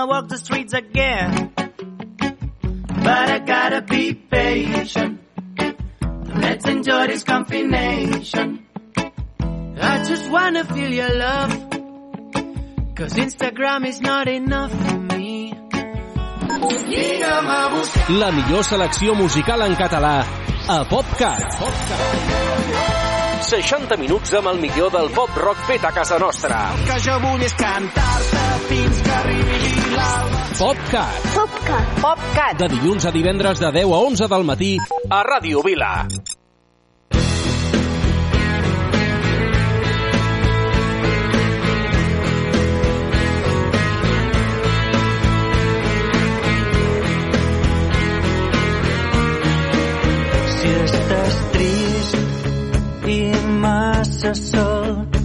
gonna walk the streets again. But I gotta be patient. Let's enjoy this confination. I just wanna feel your love. Cause Instagram is not enough for me. La millor selecció musical en català a PopCat. PopCat. 60 minuts amb el millor del pop rock fet a casa nostra. El que jo vull és cantar-te fins que arribi PopCat. PopCat. PopCat. De dilluns a divendres de 10 a 11 del matí a Ràdio Vila. Si estàs trist i massa sol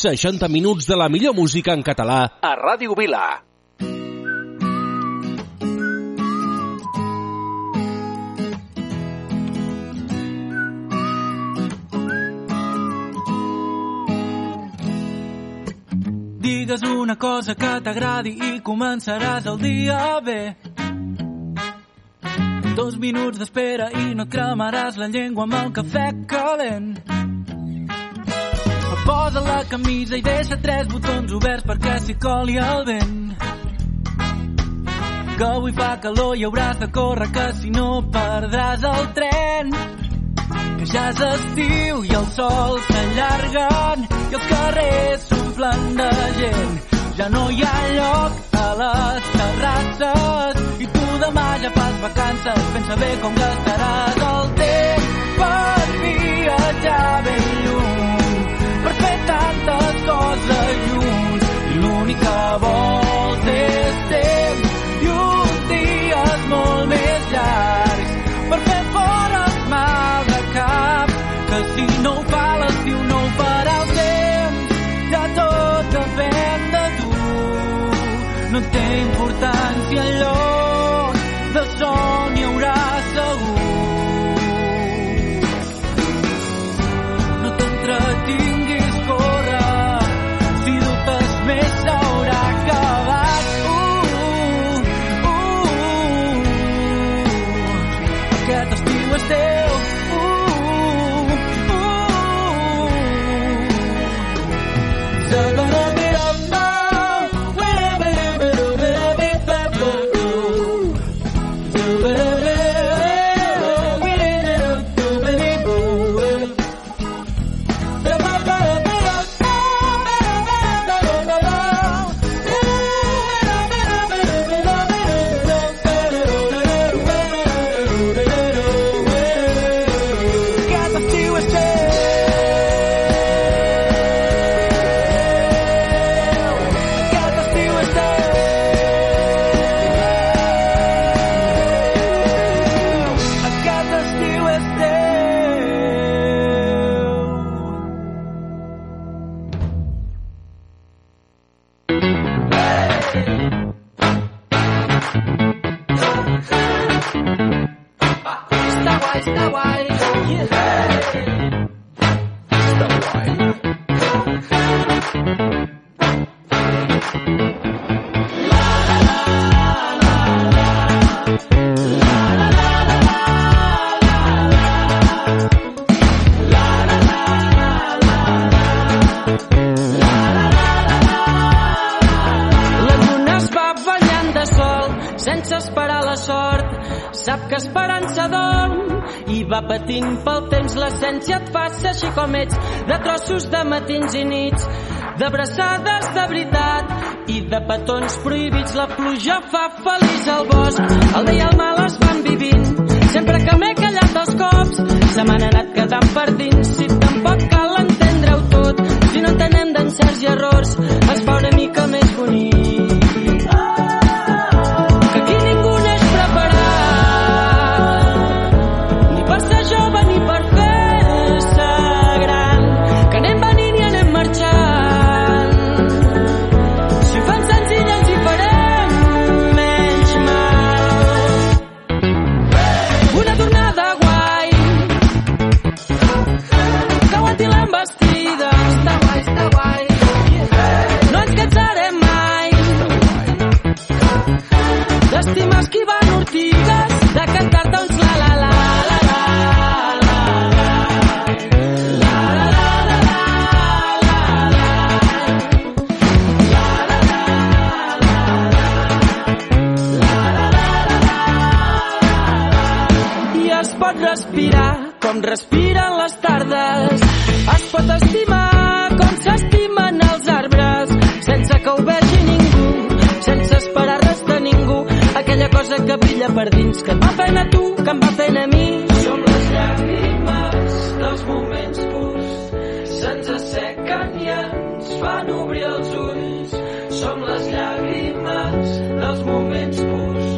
60 minuts de la millor música en català a Ràdio Vila. Digues una cosa que t'agradi i començaràs el dia bé. Dos minuts d'espera i no et cremaràs la llengua amb el cafè calent. Posa la camisa i deixa tres botons oberts perquè s'hi coli el vent. Que avui fa calor i hauràs de córrer que si no perdràs el tren. Que ja és estiu i el sol s'allarguen i els carrers s'omplen de gent. Ja no hi ha lloc a les terrasses i tu demà ja fas vacances. Pensa bé com gastaràs your love. Yeah. Patint pel temps. L'essència et ser així com ets, de trossos de matins i nits, d'abraçades de veritat i de petons prohibits. La pluja fa feliç al bosc, el bé i el mal es van vivint. Sempre que m'he callat els cops, se m'han anat quedant per dins. Si tampoc cal entendre-ho tot, si no entenem d'encerts i errors, per dins, que et va fent a tu, que em va fent a mi. Som les llàgrimes dels moments purs, se'ns assequen i ens fan obrir els ulls. Som les llàgrimes dels moments purs,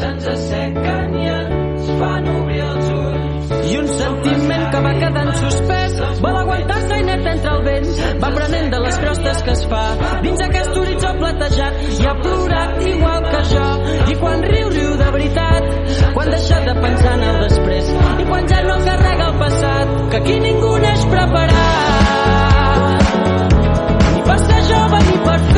se'ns assequen i ens fan obrir els ulls. I un sentiment que va quedant suspès vol aguantar-se i net entre el vent va prenent de les crostes que es fa dins aquest platejat i ha plorat igual que jo. I quan riu, riu de veritat. Quan deixa de pensar en el després. I quan ja no carrega el passat. Que aquí ningú neix preparat. Ni per ser jove ni per fer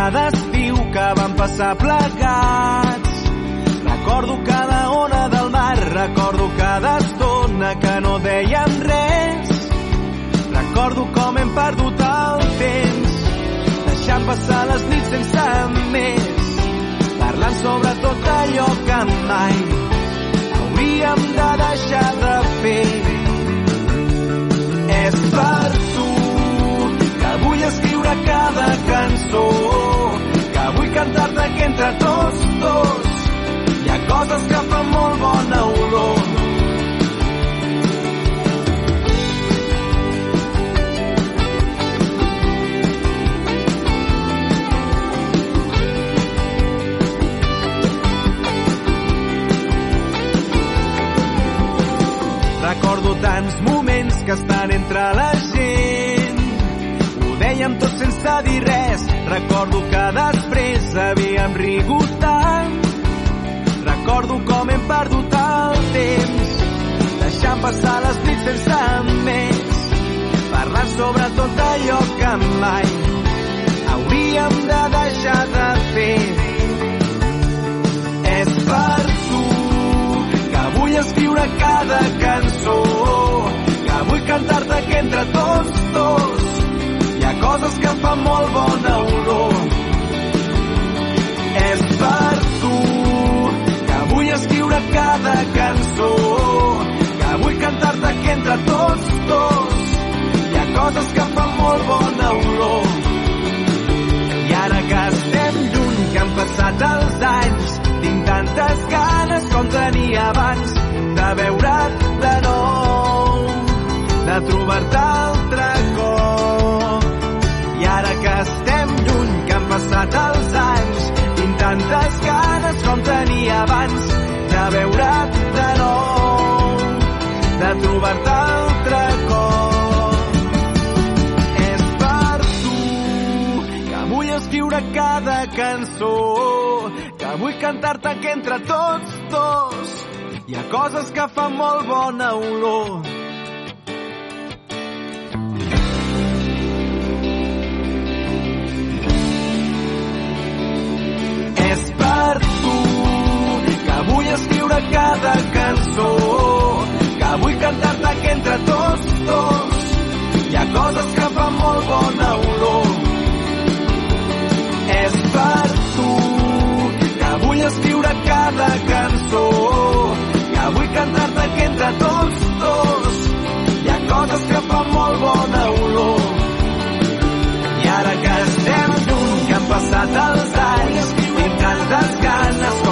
Cada estiu que vam passar plegats. Recordo cada ona del mar, recordo cada estona que no dèiem res. Recordo com hem perdut el temps, deixant passar les nits sense més, parlant sobre tot allò que mai hauríem de deixar de fer. És que escriure cada cançó, que vull cantar-te que entre tots dos hi ha coses que fan molt bona olor. Recordo tants moments que estan entre la gent. Dèiem tot sense dir res. Recordo que després havíem rigut tant. Recordo com hem perdut el temps, deixant passar les nits sense més, parlant sobre tot allò que mai hauríem de deixar de fer. És per tu que vull escriure cada cançó, que vull cantar-te que entre tots ha coses que fan molt bona olor. És per tu que vull escriure cada cançó, que vull cantar-te que entre tots dos hi ha coses que fan molt bona olor. Cantar-te que entre tots dos hi ha coses que fan molt bona olor. És per tu que vull escriure cada cançó, que vull cantar-te que entre tots dos hi ha coses que fan molt bona olor. És per escriure cada cançó, que vull cantar-te que entre tots dos hi ha coses que fan molt bona olor. I ara que estem junts, que han passat els anys, tinc tantes ganes com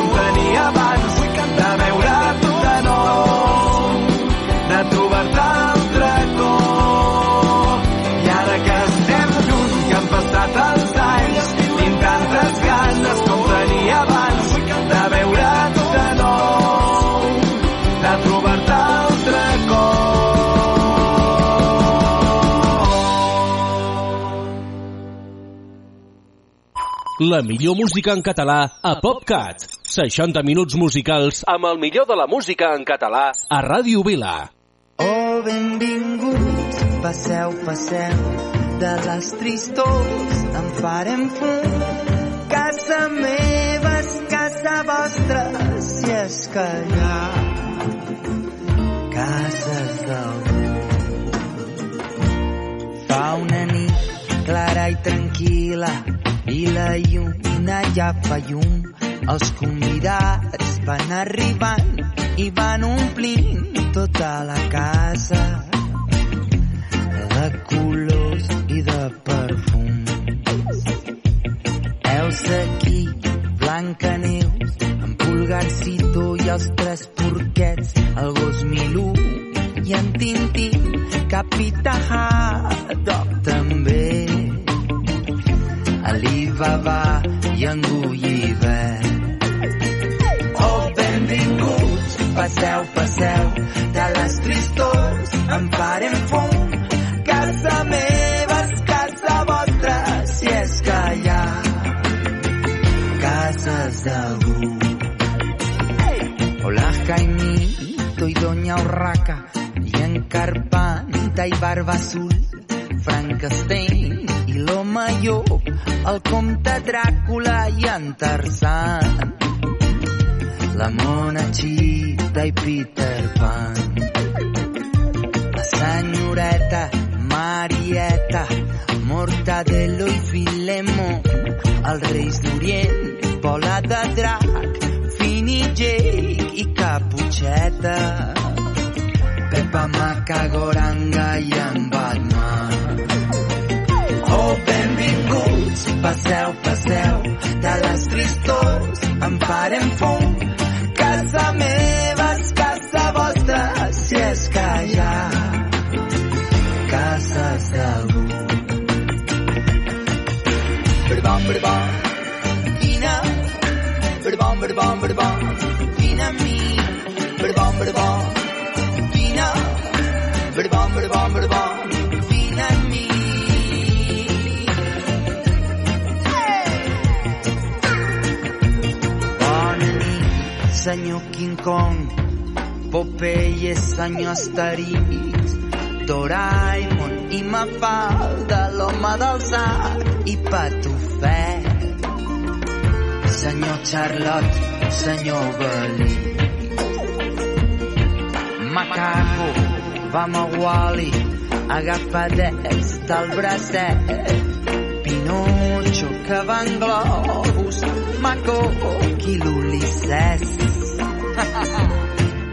La millor música en català a PopCat. 60 minuts musicals amb el millor de la música en català a Ràdio Vila. Oh, benvinguts, passeu, passeu, de les tristors en farem fum. Casa meva és casa vostra, si és que hi ha cases d'algú. Fa una nit clara i tranquil·la i la lluna ja fa llum. Els convidats van arribant i van omplint tota la casa de colors i de perfums. Heus aquí, Blancaneus, en Pulgarcito i els tres porquets, el gos Milú i en Tintín, Capità Haddock Alibaba i en Gulliver. Oh, benvinguts, passeu, passeu, de les tristors en farem fum. Casa meva és casa vostra, si és que hi ha cases d'algú. Hola, Jaimito i Doña Urraca, i en Carpanta i Barba Azul, Frankenstein llop, el comte Dràcula i en Tarzan, la mona Chita i Peter Pan, la senyoreta Marieta, Mortadelo i Filemo, els reis d'Orient, bola de drac, Fini Jake i Caputxeta, Pepa Macagoranga i en Batman. Benvinguts, passeu, passeu, de les tristors en farem fum. Casa meva és casa vostra, si és que hi ha cases d'algú. Berbom, berbom, vine, berbom, berbom, berbom, vine amb mi, berbom, berbom, vine, berbom, berbom, berbom, senyor King Kong, Popeye, senyor Asterix, Doraemon i Mafalda, l'home del sac i Patufet. Senyor Charlotte, senyor Belí. Macaco, vam a Wally, agapadets del bracet. Pinocho, que van globus, Maco, qui l'Ulisses.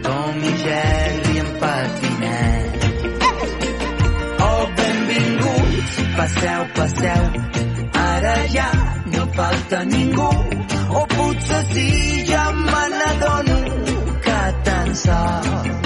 Tom i Jerry en patinet. Oh, benvinguts, passeu, passeu, ara ja no falta ningú. O potser sí, ja me n'adono que tan sol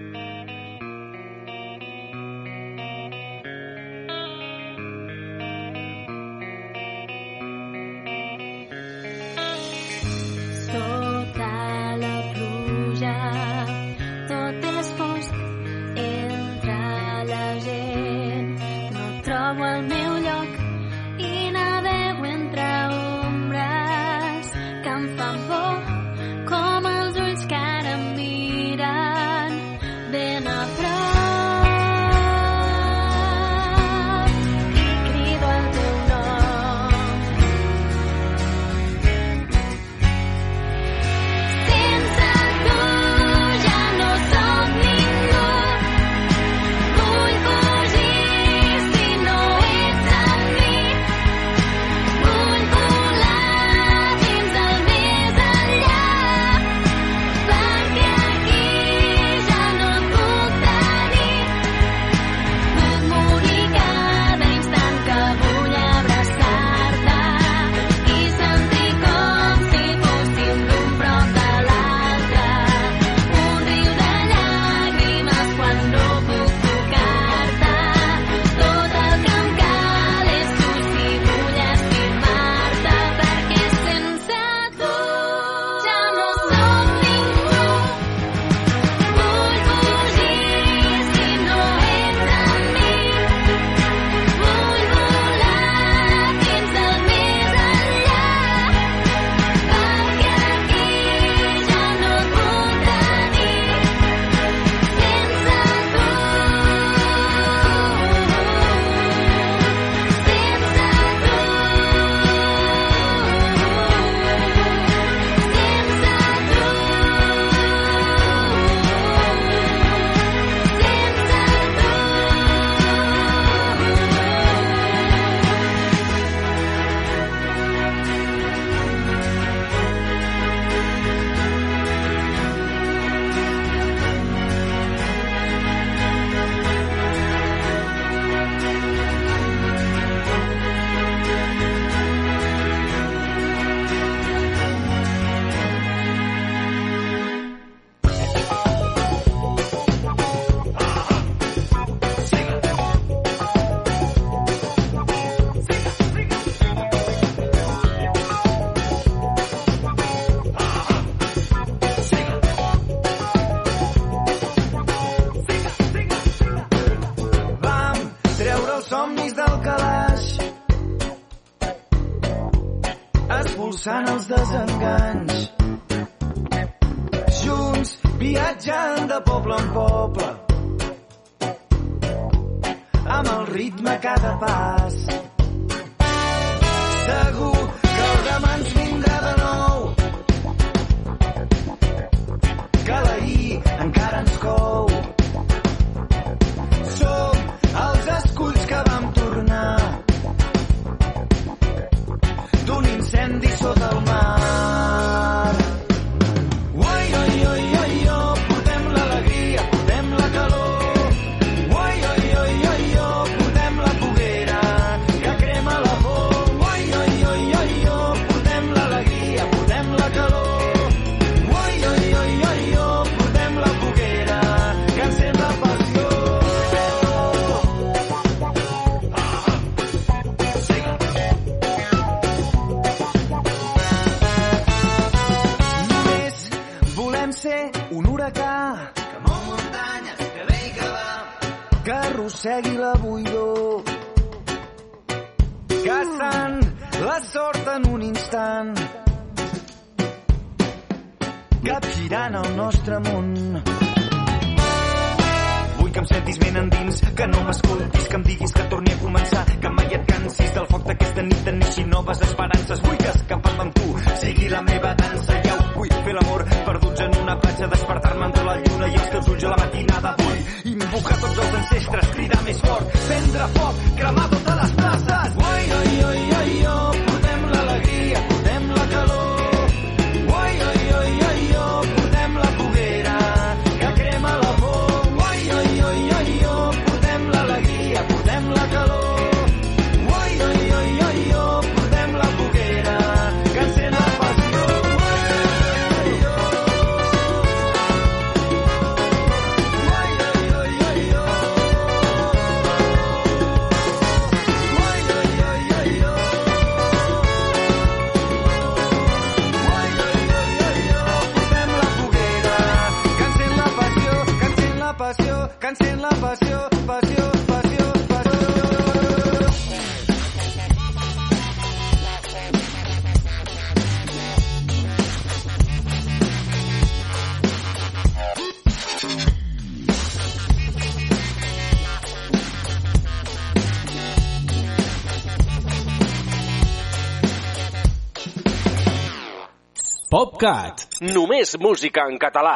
PopCat. Només música en català.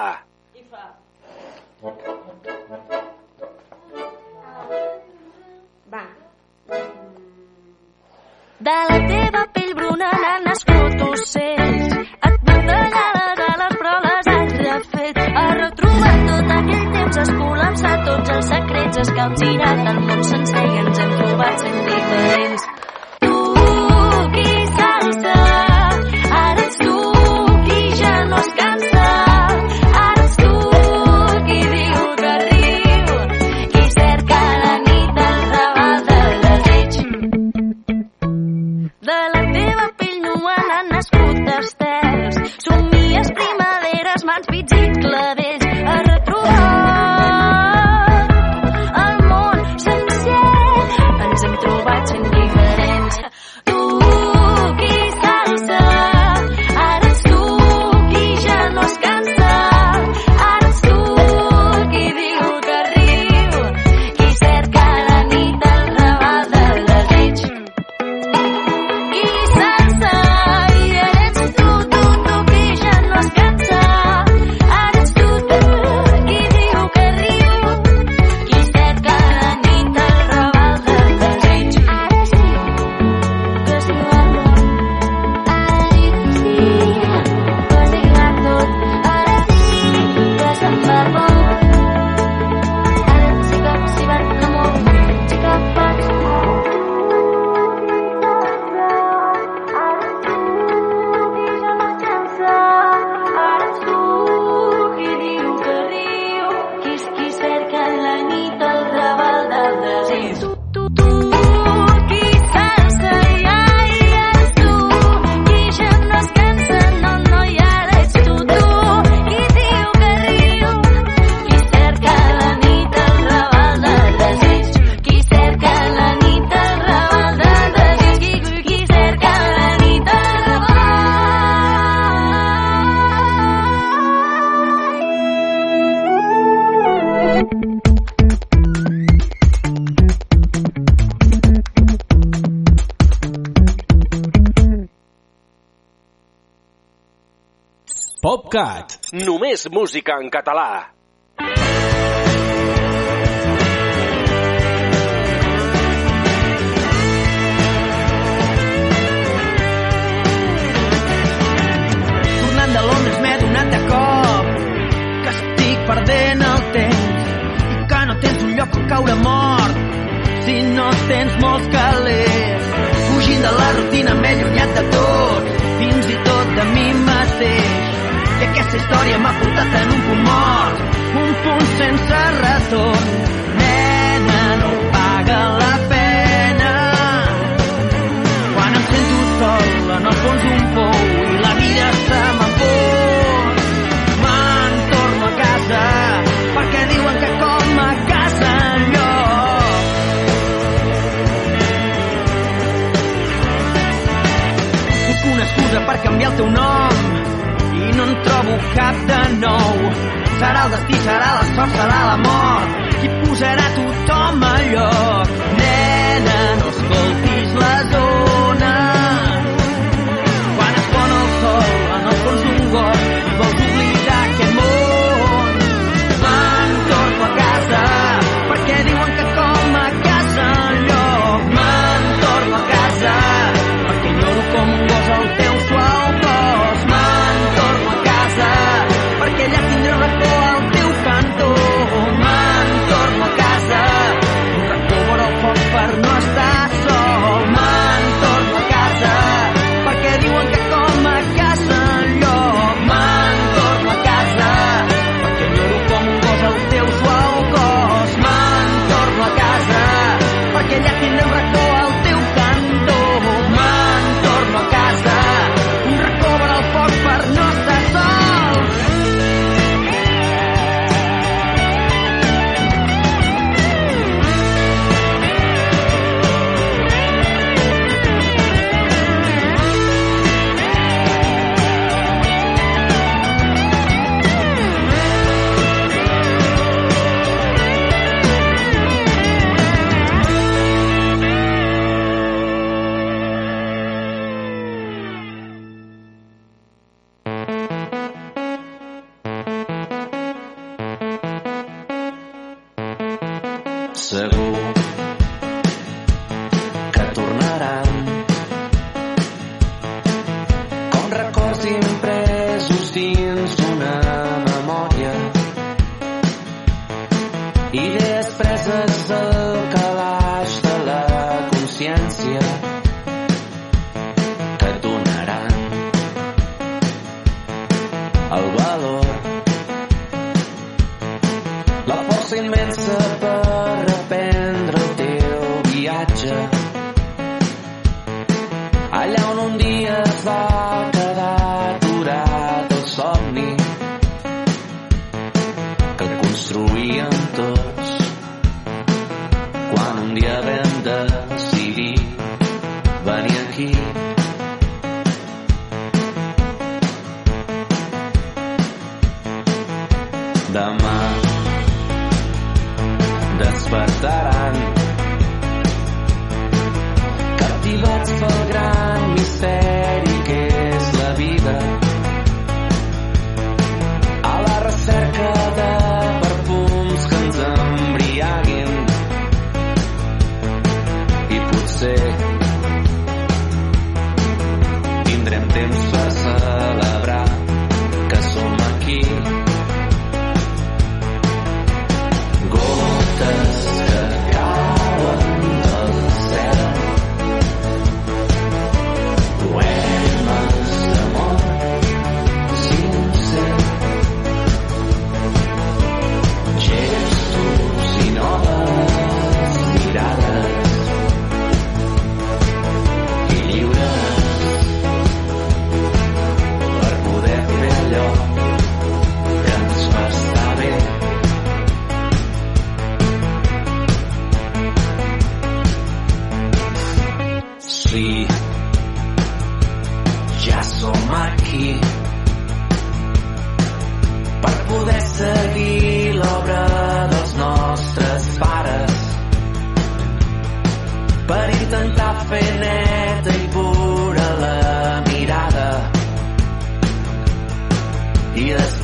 Va. De la teva pell bruna n'han nascut ocells. Et mantellava de les proles has refet. Has retrobat tot aquell temps, has col·lapsat tots els secrets, has capgirat el món sencer i ens hem trobat sent diferents. PopCat. Només música en català. Tornant de Londres m'he donat de cop que estic perdent el temps i que no tens un lloc on caure mort si no tens molts calés. Fugint de la rutina m'he allunyat de tot, fins i tot de mi mateix. I aquesta història m'ha portat en un punt mort, un punt sense retorn. Nena, no paga la pena quan em sento sol en el fons d'un pou i la vida se m'empor. Me'n torno a casa perquè diuen que com a casa enlloc. Puc una excusa per canviar el teu nom trobo cap de nou. Serà el destí, serà la sort, serà la mort qui posarà tothom a lloc. Nena, no escoltis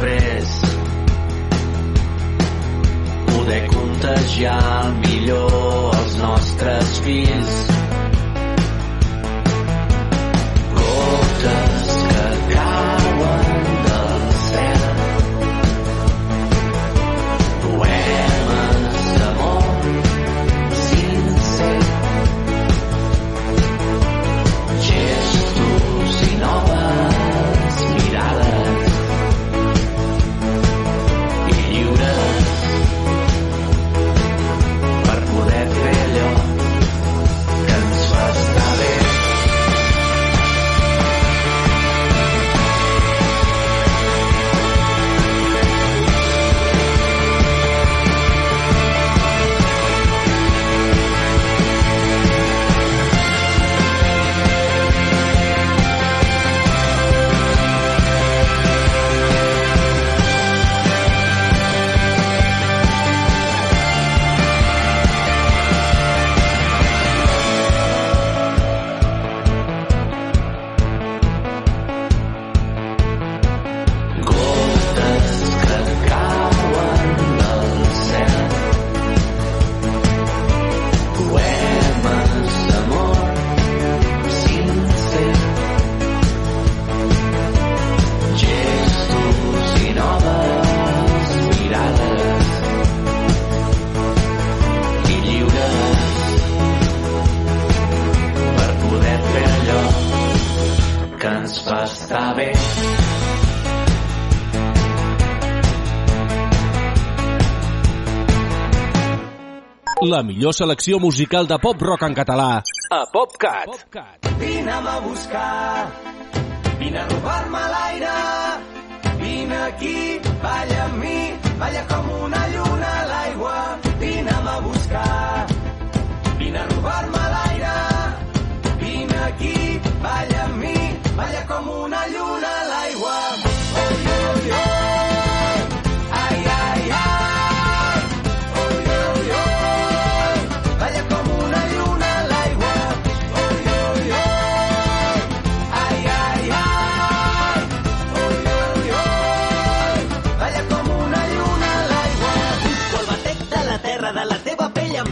després poder contagiar millor els nostres fills Mm -hmm. la millor selecció musical de pop-rock en català a PopCat. PopCat. Vine'm a buscar, vine a robar-me l'aire, vine aquí, balla amb mi, balla com una lluna a l'aigua. Vine'm a buscar, vine a robar-me l'aire, vine aquí, balla amb mi, balla com una lluna a l'aigua.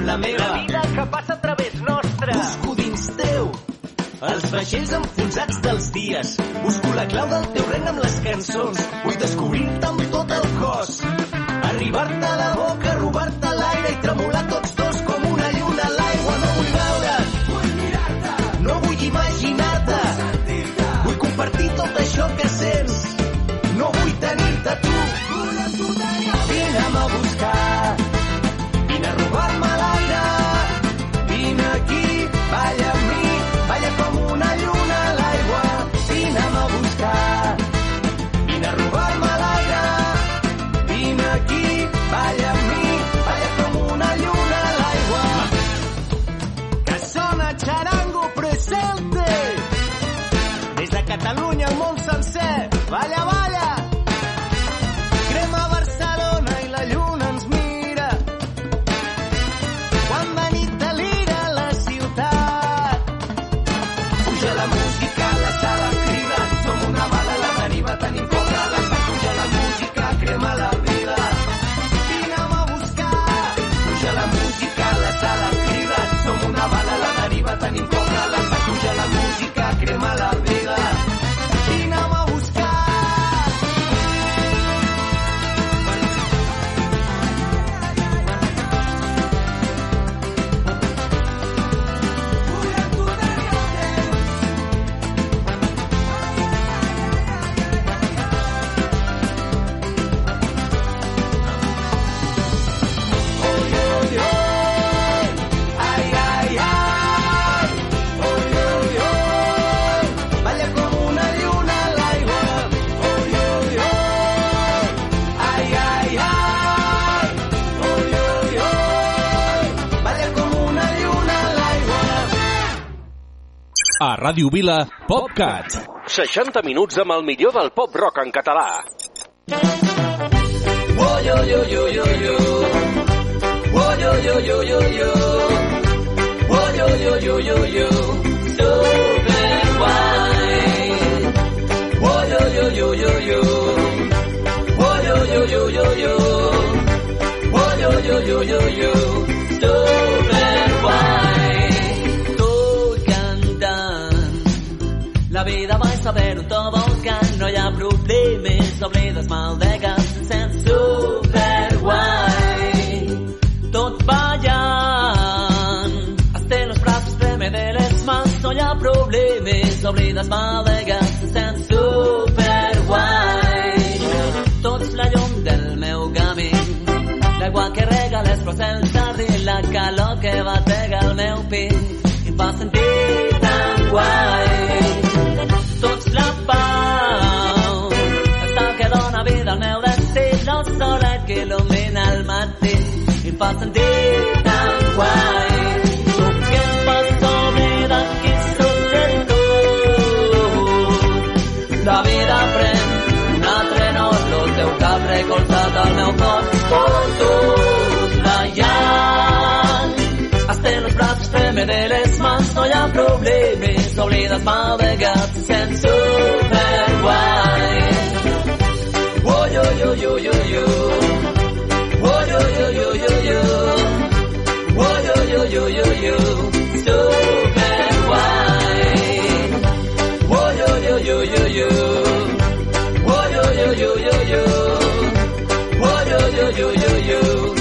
la meva. La vida que passa a través nostra. Busco dins teu els vaixells enfonsats dels dies. Busco la clau del teu regne amb les cançons. Vull descobrir-te amb tot el cos. Arribar-te a la boca, robar-te l'aire i tremolar tots dos Ràdio Vila, PopCat. 60 minuts amb el millor del pop rock en català. Oh, yo, yo, yo, yo, yo. Oh, yo, yo, yo, yo, yo. Oh, yo, yo, yo, yo, yo. Super guay. Oh, yo, yo, yo, yo, yo. Oh, yo, yo, yo, yo, yo. Oh, yo, yo, yo, yo, yo. Super guay. La vida va saber un tobogán, no hi ha problemes, oblides mal de gas, sent superguai. Tot ballant, los brazos treme de les mans, no hi ha problemes, oblides mal de gas, sent superguai. Tot la llum del meu camí, l'aigua que rega les flors del jardí, la calor que batega el meu pit, i em fa sentir tan guai sentir tan guai. Tu que em fas sobre tu. La vida pren un altre el teu cap recolzat al meu cor. Tot ballant, hasta los brazos treme de les mans, no ha problemes, oblides mal de gat, se sent superguai. Yo, yo, yo, yo, yo. Yo, yo, yo.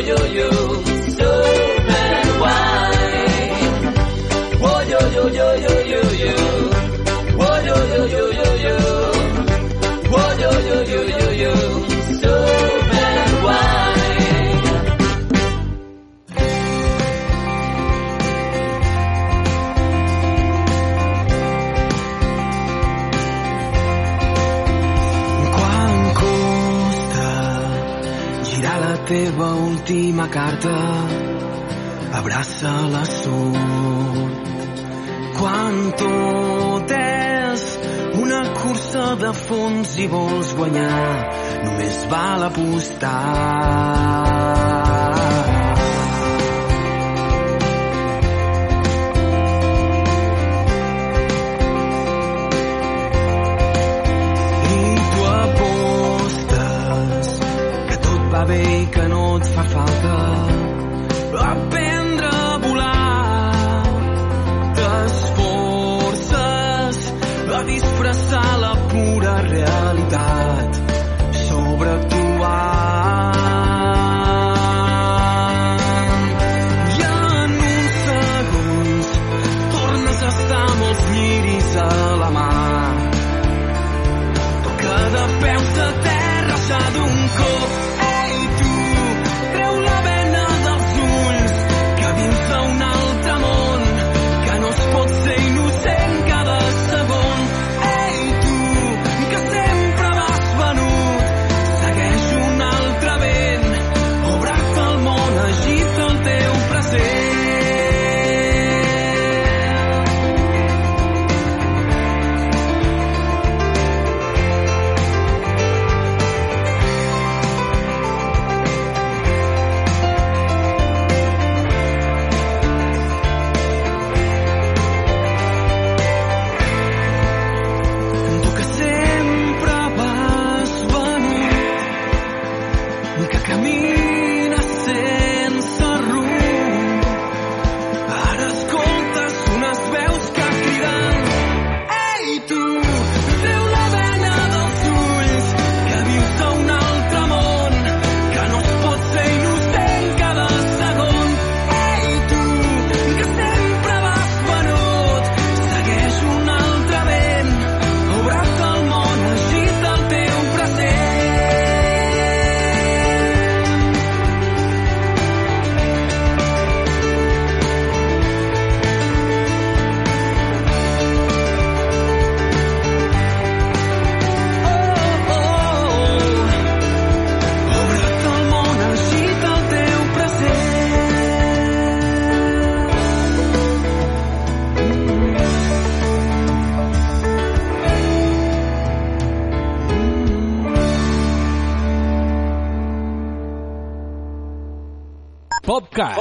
Yo, yo, girar la teva última carta, abraça la sort. Quan tot és una cursa de fons i vols guanyar, només val apostar.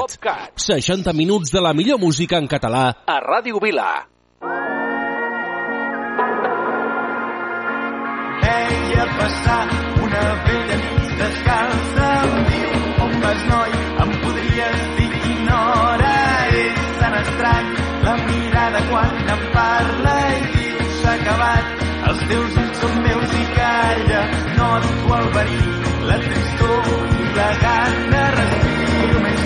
PopCat. PopCat. 60 minuts de la millor música en català a Ràdio Vila. Veia passar una vella nit descalça em diu on vas noi em podries dir quina hora és tan estrany la mirada quan em parla i diu s'ha acabat els teus ulls són meus i calla noto el verí la tristor i la gana respiro més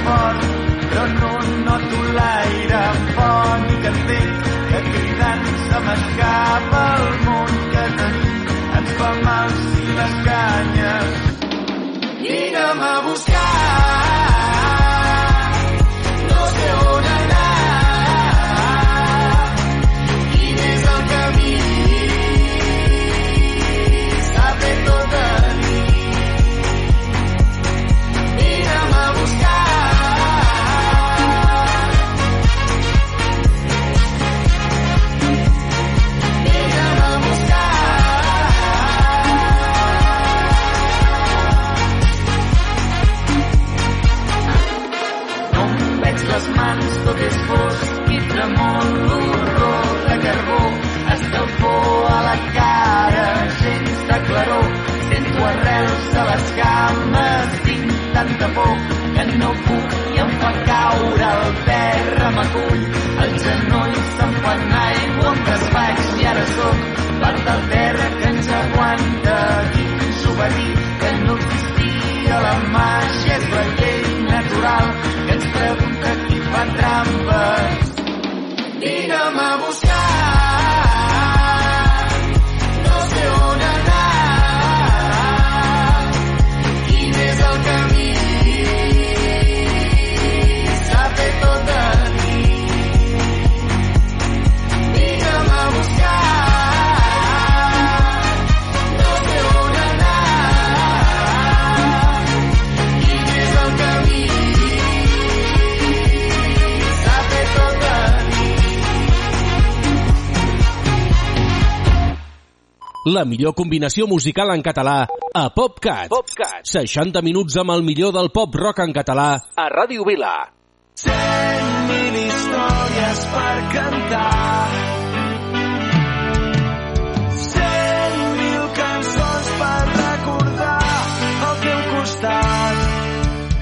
fort però no noto l'aire fònic entenc que cridant se m'escapa el món que tenim ens fa mal si les canyes vina'm a buscar La millor combinació musical en català a PopCat. PopCat. 60 minuts amb el millor del pop rock en català a Ràdio Vila. Cent mil històries per cantar. Cent mil cançons per recordar al teu costat.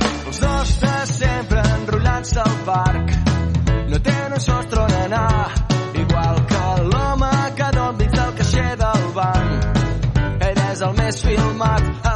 Els dos de sempre enrotllats al parc. És el més filmat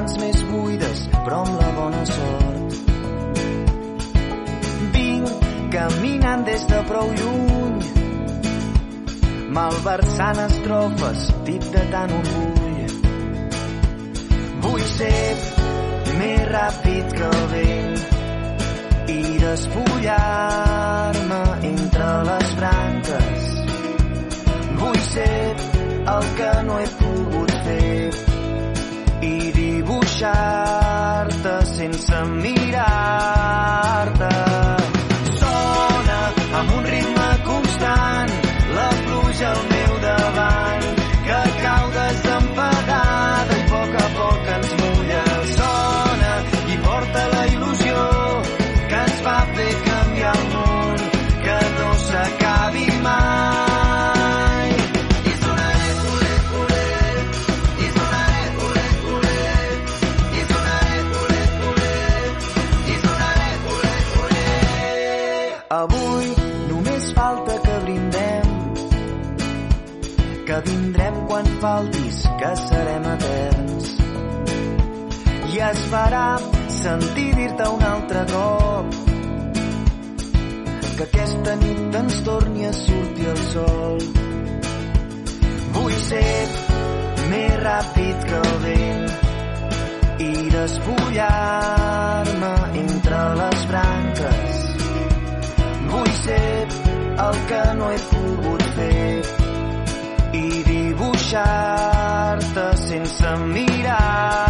amb vindrem quan faltis, que serem eterns. I es farà sentir dir-te un altre cop que aquesta nit ens torni a sortir el sol. Vull ser més ràpid que el vent i despullar-me entre les branques. Vull ser el que no he pogut fer dibuixar-te sense mirar-te.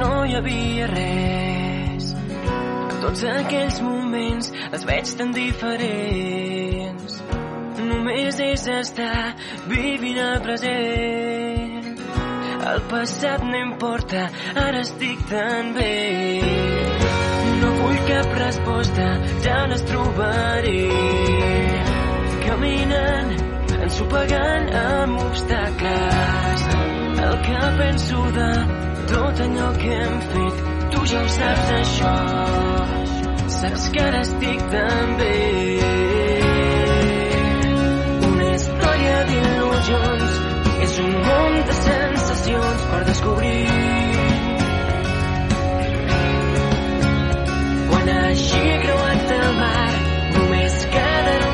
No hi havia res. Tots aquells moments els veig tan diferents. Només és estar vivint el present. El passat no importa, ara estic tan bé. No vull cap resposta, ja les trobaré. Caminant, ensopegant amb obstacles. El que penso de tot allò que hem fet. Tu ja ho saps això, saps que ara estic tan bé. Una història d'il·lusions, és un món de